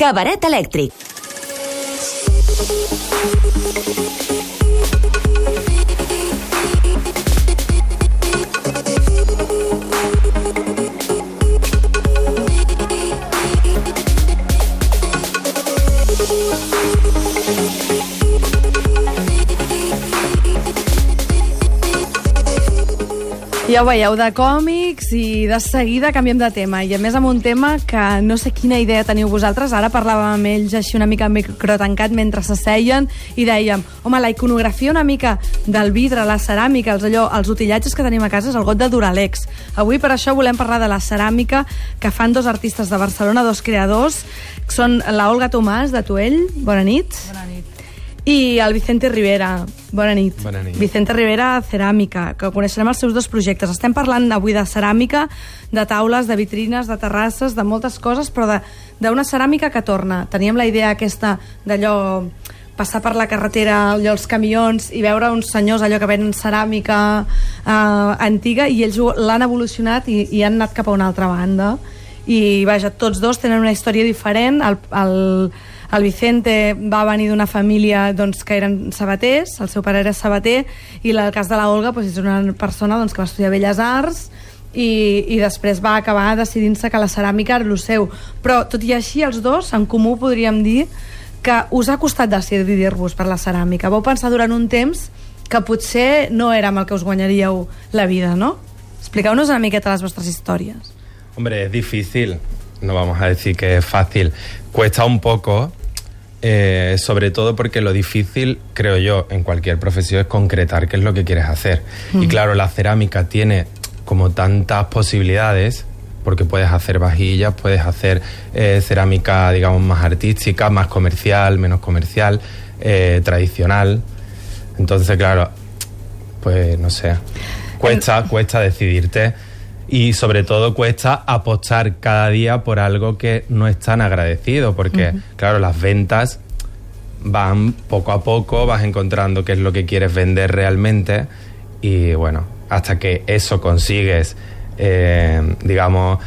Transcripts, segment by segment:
Cabaret Electric. Ja ho veieu, de còmics i de seguida canviem de tema. I a més amb un tema que no sé quina idea teniu vosaltres. Ara parlàvem amb ells així una mica micro tancat mentre s'asseien i dèiem, home, la iconografia una mica del vidre, la ceràmica, els, allò, els utillatges que tenim a casa és el got de Duralex. Avui per això volem parlar de la ceràmica que fan dos artistes de Barcelona, dos creadors, són la Olga Tomàs de Tuell, bona nit. Bona nit. I el Vicente Rivera. Bona nit. Bona nit. Vicente Rivera, Ceràmica, que coneixerem els seus dos projectes. Estem parlant avui de ceràmica, de taules, de vitrines, de terrasses, de moltes coses, però de- d'una ceràmica que torna. Teníem la idea aquesta d'allò passar per la carretera, allò, els camions, i veure uns senyors allò que venen ceràmica eh, antiga, i ells l'han evolucionat i, i han anat cap a una altra banda. I, vaja, tots dos tenen una història diferent. El, el, el Vicente va venir d'una família doncs, que eren sabaters, el seu pare era sabater, i el cas de la Olga doncs, és una persona doncs, que va estudiar Belles Arts i, i després va acabar decidint-se que la ceràmica era el seu. Però, tot i així, els dos, en comú podríem dir que us ha costat decidir-vos per la ceràmica. Vau pensar durant un temps que potser no era amb el que us guanyaríeu la vida, no? Expliqueu-nos una miqueta les vostres històries. Hombre, es difícil. No vamos a decir que es fácil. Cuesta un poco, eh, sobre todo porque lo difícil, creo yo, en cualquier profesión es concretar qué es lo que quieres hacer. Y claro, la cerámica tiene como tantas posibilidades, porque puedes hacer vajillas, puedes hacer eh, cerámica, digamos, más artística, más comercial, menos comercial, eh, tradicional. Entonces, claro, pues no sé. Cuesta, cuesta decidirte y sobre todo cuesta apostar cada día por algo que no es tan agradecido, porque claro, las ventas van poco a poco, vas encontrando qué es lo que quieres vender realmente y bueno, hasta que eso consigues, eh, digamos,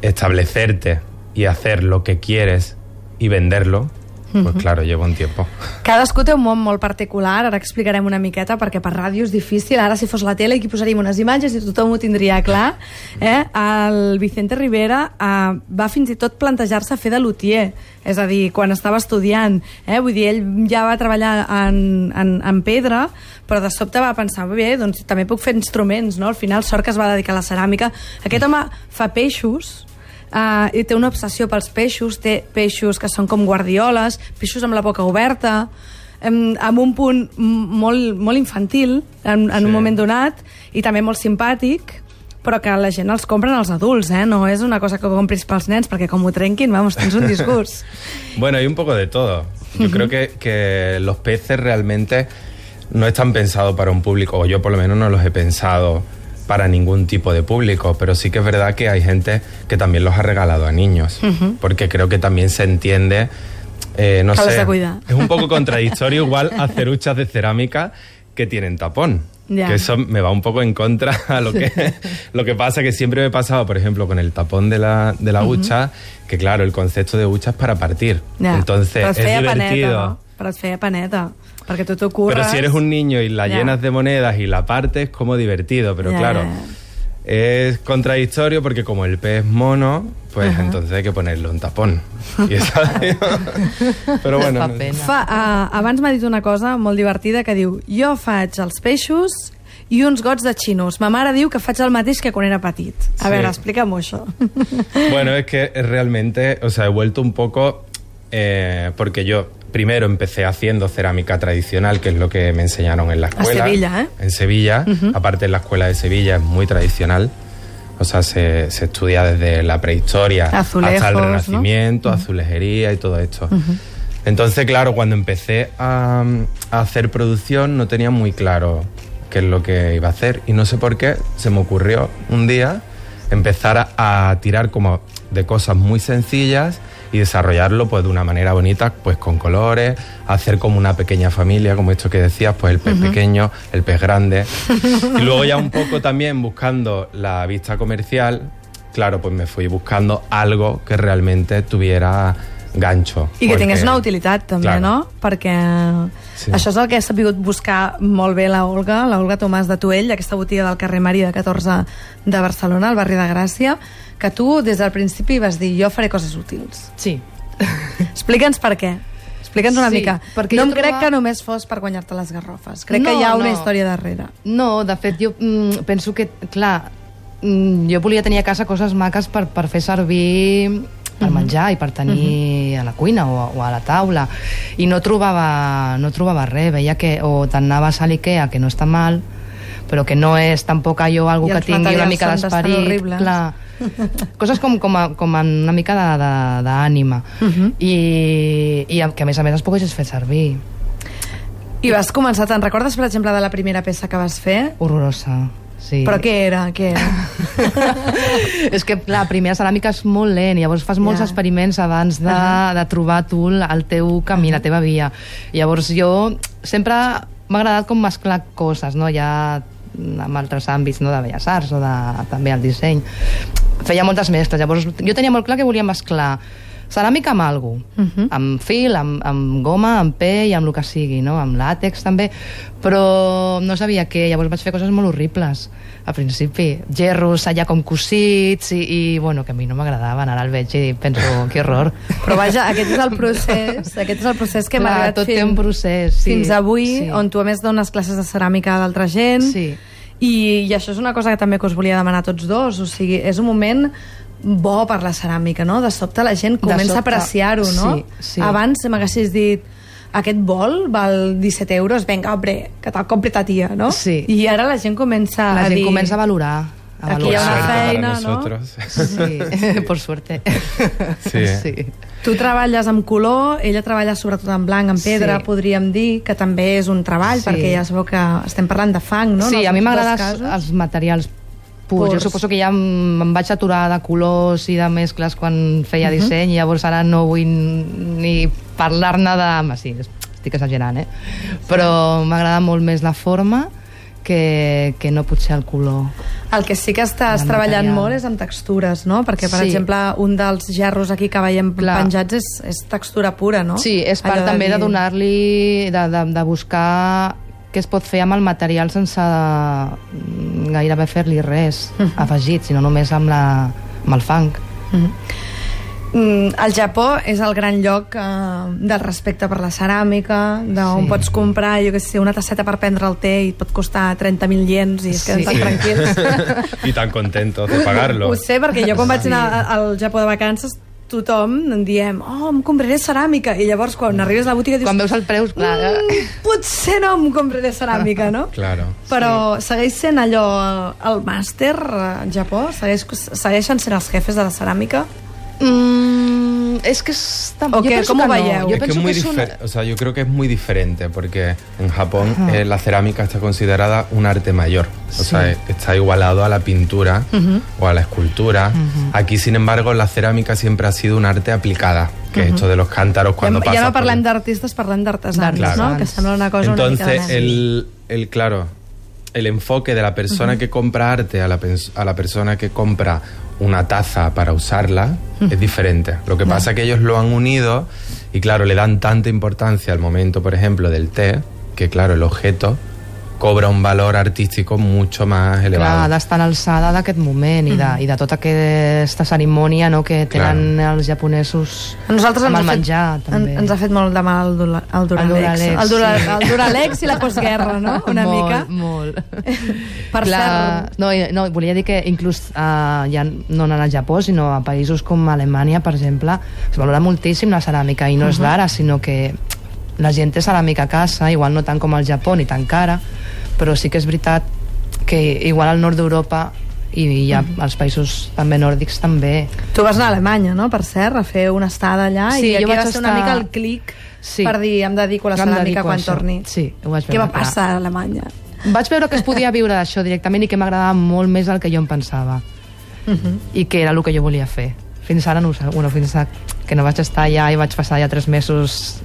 establecerte y hacer lo que quieres y venderlo, pues claro, lleva un tiempo. Cadascú té un món molt particular, ara explicarem una miqueta, perquè per ràdio és difícil, ara si fos la tele aquí posaríem unes imatges i tothom ho tindria clar. Eh? El Vicente Rivera eh, va fins i tot plantejar-se fer de luthier, és a dir, quan estava estudiant. Eh? Vull dir, ell ja va treballar en, en, en pedra, però de sobte va pensar, bé, doncs també puc fer instruments, no? Al final, sort que es va dedicar a la ceràmica. Aquest home fa peixos, Uh, i té una obsessió pels peixos, té peixos que són com guardioles, peixos amb la boca oberta, em, amb un punt molt, molt infantil en, en Sí. un moment donat i també molt simpàtic però que la gent els compren els adults, eh? no és una cosa que compris pels nens, perquè com ho trenquin, vamos, tens un disgust. Bueno, hay un poco de todo. Yo creo que, que los peces realmente no están pensados para un público, o yo por lo menos no los he pensado para ningún tipo de público, pero sí que es verdad que hay gente que también los ha regalado a niños, porque creo que también se entiende, eh, no los sé, es un poco contradictorio igual hacer huchas de cerámica que tienen tapón. Ya. Que eso me va un poco en contra a lo que, lo que pasa, que siempre me he pasado, por ejemplo, con el tapón de la, de la hucha, que claro, el concepto de hucha es para partir. Ja. Entonces, es divertido. paneta, no? Però es feia paneta, perquè tu t'ho curres... Pero si eres un niño y la Ya. llenas de monedas y la partes, como divertido. Pero Ya, claro, es contradictorio porque como el pez mono, pues entonces hay que ponerle un tapón. Y eso, pero bueno, no-. Fa, uh, abans m'ha dit una cosa molt divertida que diu jo faig els peixos i uns gots de xinos. Ma mare diu que faig el mateix que quan era petit. A Sí. veure, explica'm això. Bueno, es que realmente, o sea, he vuelto un poco eh, porque yo primero empecé haciendo cerámica tradicional, que es lo que me enseñaron en la escuela. Sevilla, ¿eh? En Sevilla. Aparte, en la escuela de Sevilla es muy tradicional. O sea, se, se estudia desde la prehistoria Azulejos, hasta el ¿no? renacimiento, azulejería y todo esto. Entonces, claro, cuando empecé a, a hacer producción no tenía muy claro qué es lo que iba a hacer. Y no sé por qué se me ocurrió un día empezar a, a tirar como de cosas muy sencillas y desarrollarlo pues de una manera bonita, pues con colores, hacer como una pequeña familia, como esto que decías, pues el pez pequeño, el pez grande. y luego ya un poco también buscando la vista comercial, claro, pues me fui buscando algo que realmente tuviera gancho. I que porque- tingués una utilitat, també, Claro. no? Perquè Sí. això és el que ha sabut buscar molt bé la Olga, la Olga Tomàs de Tuell, aquesta botiga del carrer Maria 14 de Barcelona, al barri de Gràcia, que tu des del principi vas dir jo faré coses útils. Sí. Explica'ns per què. Explica'ns una Sí, mica. perquè no em crec trobava- que només fos per guanyar-te les garrofes. Crec que No, hi ha una no. història darrere. No, de fet, jo mm, penso que, clar, mm, jo volia tenir a casa coses maques per, per fer servir per Mhm. menjar i per tenir a la cuina o, o a la taula. I no trobava, no trobava res. Veia que o t'anaves a l'Ikea que no està mal però que no és tampoc allò algú que tingui una mica d'esperit. clar. Coses com, com, a, com a una mica d'ànima. Mhm. I, i que a més a més es poguessis fer servir. I vas començar, te'n recordes, per exemple, de la primera peça que vas fer? horrorosa sí. Però què era? Què era? és que la primera ceràmica és molt lent, llavors fas molts Ja. experiments abans de, Ahà. de trobar tu el teu camí, la teva via. Llavors jo sempre m'ha agradat com mesclar coses, no? ja amb altres àmbits no? de belles arts o de, també el disseny. Feia moltes mescles, llavors jo tenia molt clar que volia mesclar ceràmica amb algú, uh Mhm. -huh. amb fil, amb, amb goma, amb pell, amb el que sigui, no? amb làtex també, però no sabia què, llavors vaig fer coses molt horribles al principi, gerros allà com cosits i, i bueno, que a mi no m'agradaven, ara el veig i penso, que horror. Però vaja, aquest és el procés, aquest és el procés que Clar, arribat tot fins, té un procés, sí, fins avui, sí. on tu a més dones classes de ceràmica a d'altra gent, Sí. i, i això és una cosa que també que us volia demanar a tots dos, o sigui, és un moment bo per la ceràmica, no? De sobte la gent comença a sobte, apreciar-ho, no? sí, sí. Abans, si m'haguessis dit aquest bol val 17 euros, vinga, hombre, que te'l compri ta tia, no? Sí. I ara la gent comença La a gent dir... comença a valorar. A Aquí hi ha valorar. una feina, no? nosotros. Sí, por suerte. Sí. sí. Tu treballes amb color, ella treballa sobretot en blanc, en pedra, Sí. podríem dir, que també és un treball, Sí. perquè ja sabeu que estem parlant de fang, no? Sí, a mi m'agraden els materials Purs. Jo suposo que ja em, vaig aturar de colors i de mescles quan feia Mhm. disseny, i llavors ara no vull ni parlar-ne de... Sí, estic exagerant, eh? Però m'agrada molt més la forma que, que no potser el color. El que sí que estàs treballant material. molt és amb textures, no? Perquè, per Sí. exemple, un dels gerros aquí que veiem Clar. penjats és, és textura pura, no? Sí, és part Allò també de dir- donar-li... De, de, de buscar què es pot fer amb el material sense mm, gairebé fer-li res Mhm. afegit, sinó només amb, la, amb el fang. Mm, el Japó és el gran lloc eh, del respecte per la ceràmica, d'on Sí. pots comprar, jo què sé, una tasseta per prendre el té i et pot costar 30.000 iens i es queden Sí. tan tranquils. y tan contentos de pagarlo. Ho sé, perquè jo quan vaig anar al Japó de vacances tothom en diem, oh, em compraré ceràmica i llavors quan arribes a la botiga dius Quan veus el preu, clar... mm, potser no em compraré ceràmica, no? Claro. Però segueix sent allò el màster al Japó? Segueix, segueixen sent els jefes de la ceràmica? Mm, es que está... ¿O qué? ¿Cómo que no. vaya? Yo es que es pienso muy que es una- difer- o sea, yo creo que es muy diferente porque en Japón eh, la cerámica está considerada un arte mayor, o Sí. sea, está igualado a la pintura o a la escultura. Aquí, sin embargo, la cerámica siempre ha sido un arte aplicada, que es esto de los cántaros cuando ja, pasa ja no por- parlem d'artistes, parlem d'artesans, D'artesans. no? Que sembla una cosa una mica de Entonces, el, el, claro, el enfoque de la persona que compra arte a la, a la persona que compra una taza para usarla es diferente. Lo que pasa es que ellos lo han unido y, claro, le dan tanta importancia al momento, por ejemplo, del té, que, claro, el objeto cobra un valor artístico mucho más Clar, elevado. ha d'estar en alçada d'aquest moment i, de, i de tota aquesta cerimònia no, que tenen els japonesos A nosaltres amb ens el ha, menjar, fet, també. en, ens ha fet molt de mal el, Dura, el Duralex. Duralex, el, Dura, sí. el Duralex i la postguerra, no? Una molt, mica. Molt, Per Clar, cert, no, i- no, volia dir que inclús uh, ja no anant al Japó, sinó a països com Alemanya, per exemple, es valora moltíssim la ceràmica, i no és d'ara, sinó que la gent té ceràmica a casa, igual no tant com al Japó, ni tan cara, però sí que és veritat que igual al nord d'Europa i hi ha als països també nòrdics també. tu vas anar a Alemanya, no?, per cert, a fer una estada allà, Sí, i aquí va ser una estar- mica el clic Sí. per dir, em dedico a la ceràmica quan això. torni. Sí, ho vaig Què va clar. passar a Alemanya? Vaig veure que es podia viure d'això directament i que m'agradava molt més del que jo em pensava. i que era el que jo volia fer. Fins ara no ho sé, bueno, fins a, que no vaig estar allà i vaig passar ja tres mesos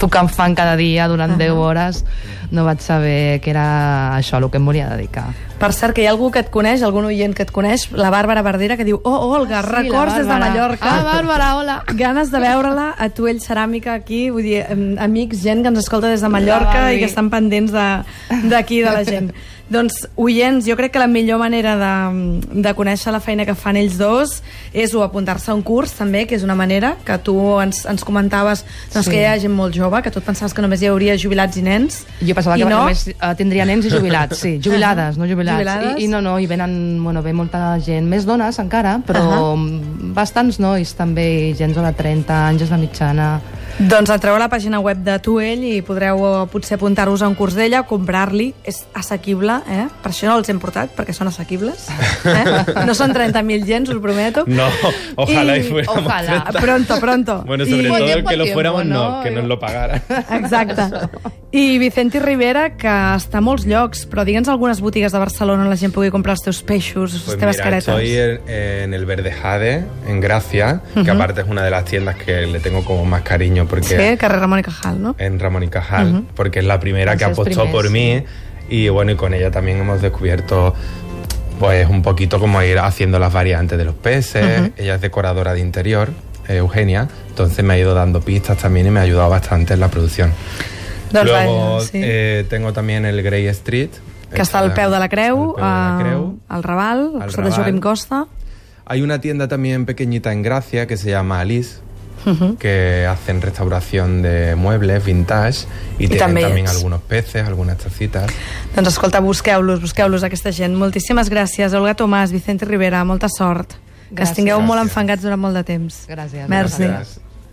tocant fang cada dia durant uh -huh. 10 hores, no vaig saber que era això el que em volia dedicar. Per cert, que hi ha algú que et coneix, algun oient que et coneix, la Bàrbara Verdera, que diu Oh, Olga, ah, sí, records des de Mallorca. Ah, Bàrbara, hola. Ganes de veure-la a Tuell Ceràmica aquí, vull dir, amics, gent que ens escolta des de Mallorca i que estan pendents d'aquí, de, de la gent. Doncs, oients, jo crec que la millor manera de, de conèixer la feina que fan ells dos és o apuntar-se a un curs, també, que és una manera, que tu ens, ens comentaves doncs, sí. que hi ha gent molt jove, que tu pensaves que només hi hauria jubilats i nens. Jo pensava que no. només uh, tindria nens i jubilats, sí, jubilades, no jubilats. jubilades. I, I no, no, hi venen, bueno, ve molta gent, més dones encara, però uh -huh. bastants nois també, i gent de 30 anys és la mitjana. Doncs entreu a la pàgina web de Tuell i podreu uh, potser apuntar-vos a un curs d'ella, comprar-li, és assequible, eh? per això no els hem portat, perquè són assequibles. Eh? No són 30.000 gens, us prometo. No, ojalá y, y fuéramos ojalá. Pronto, pronto. Bueno, sobre y, todo que lo fuéramos no, no, que nos lo pagaran. Exacte. I Vicenti Rivera, que està a molts llocs, però digue'ns algunes botigues de Barcelona on la gent pugui comprar els teus peixos, les pues teves mira, caretes. Estoy en, en el Verde Jade, en Gracia, uh -huh. que aparte es una de las tiendas que le tengo como más cariño porque... Sí, carrer Ramón y Cajal, ¿no? En Ramón y Cajal, uh -huh. porque es la primera que apostó primeros, por mí y bueno, y con ella también hemos descubierto pues un poquito como ir haciendo las variantes de los peces. Uh -huh. Ella es decoradora de interior, Eugenia, entonces me ha ido dando pistas también y me ha ayudado bastante en la producción. Doncs Luego vaja, sí. eh, tengo también el Grey Street. Que està al peu de la Creu, al, Creu, al Raval, al costat de Joaquim Costa. Hay una tienda también pequeñita en Gracia que se llama Alice, Uh -huh. que hacen restauración de muebles vintage i, I tenen també algunos peces, algunes tacites. Doncs escolta, busqueu-los, busqueu-los aquesta gent. Moltíssimes gràcies, Olga Tomàs, Vicente Rivera, molta sort. Gràcies. Que estigueu molt enfangats durant molt de temps. Gràcies. Merci. Gràcies.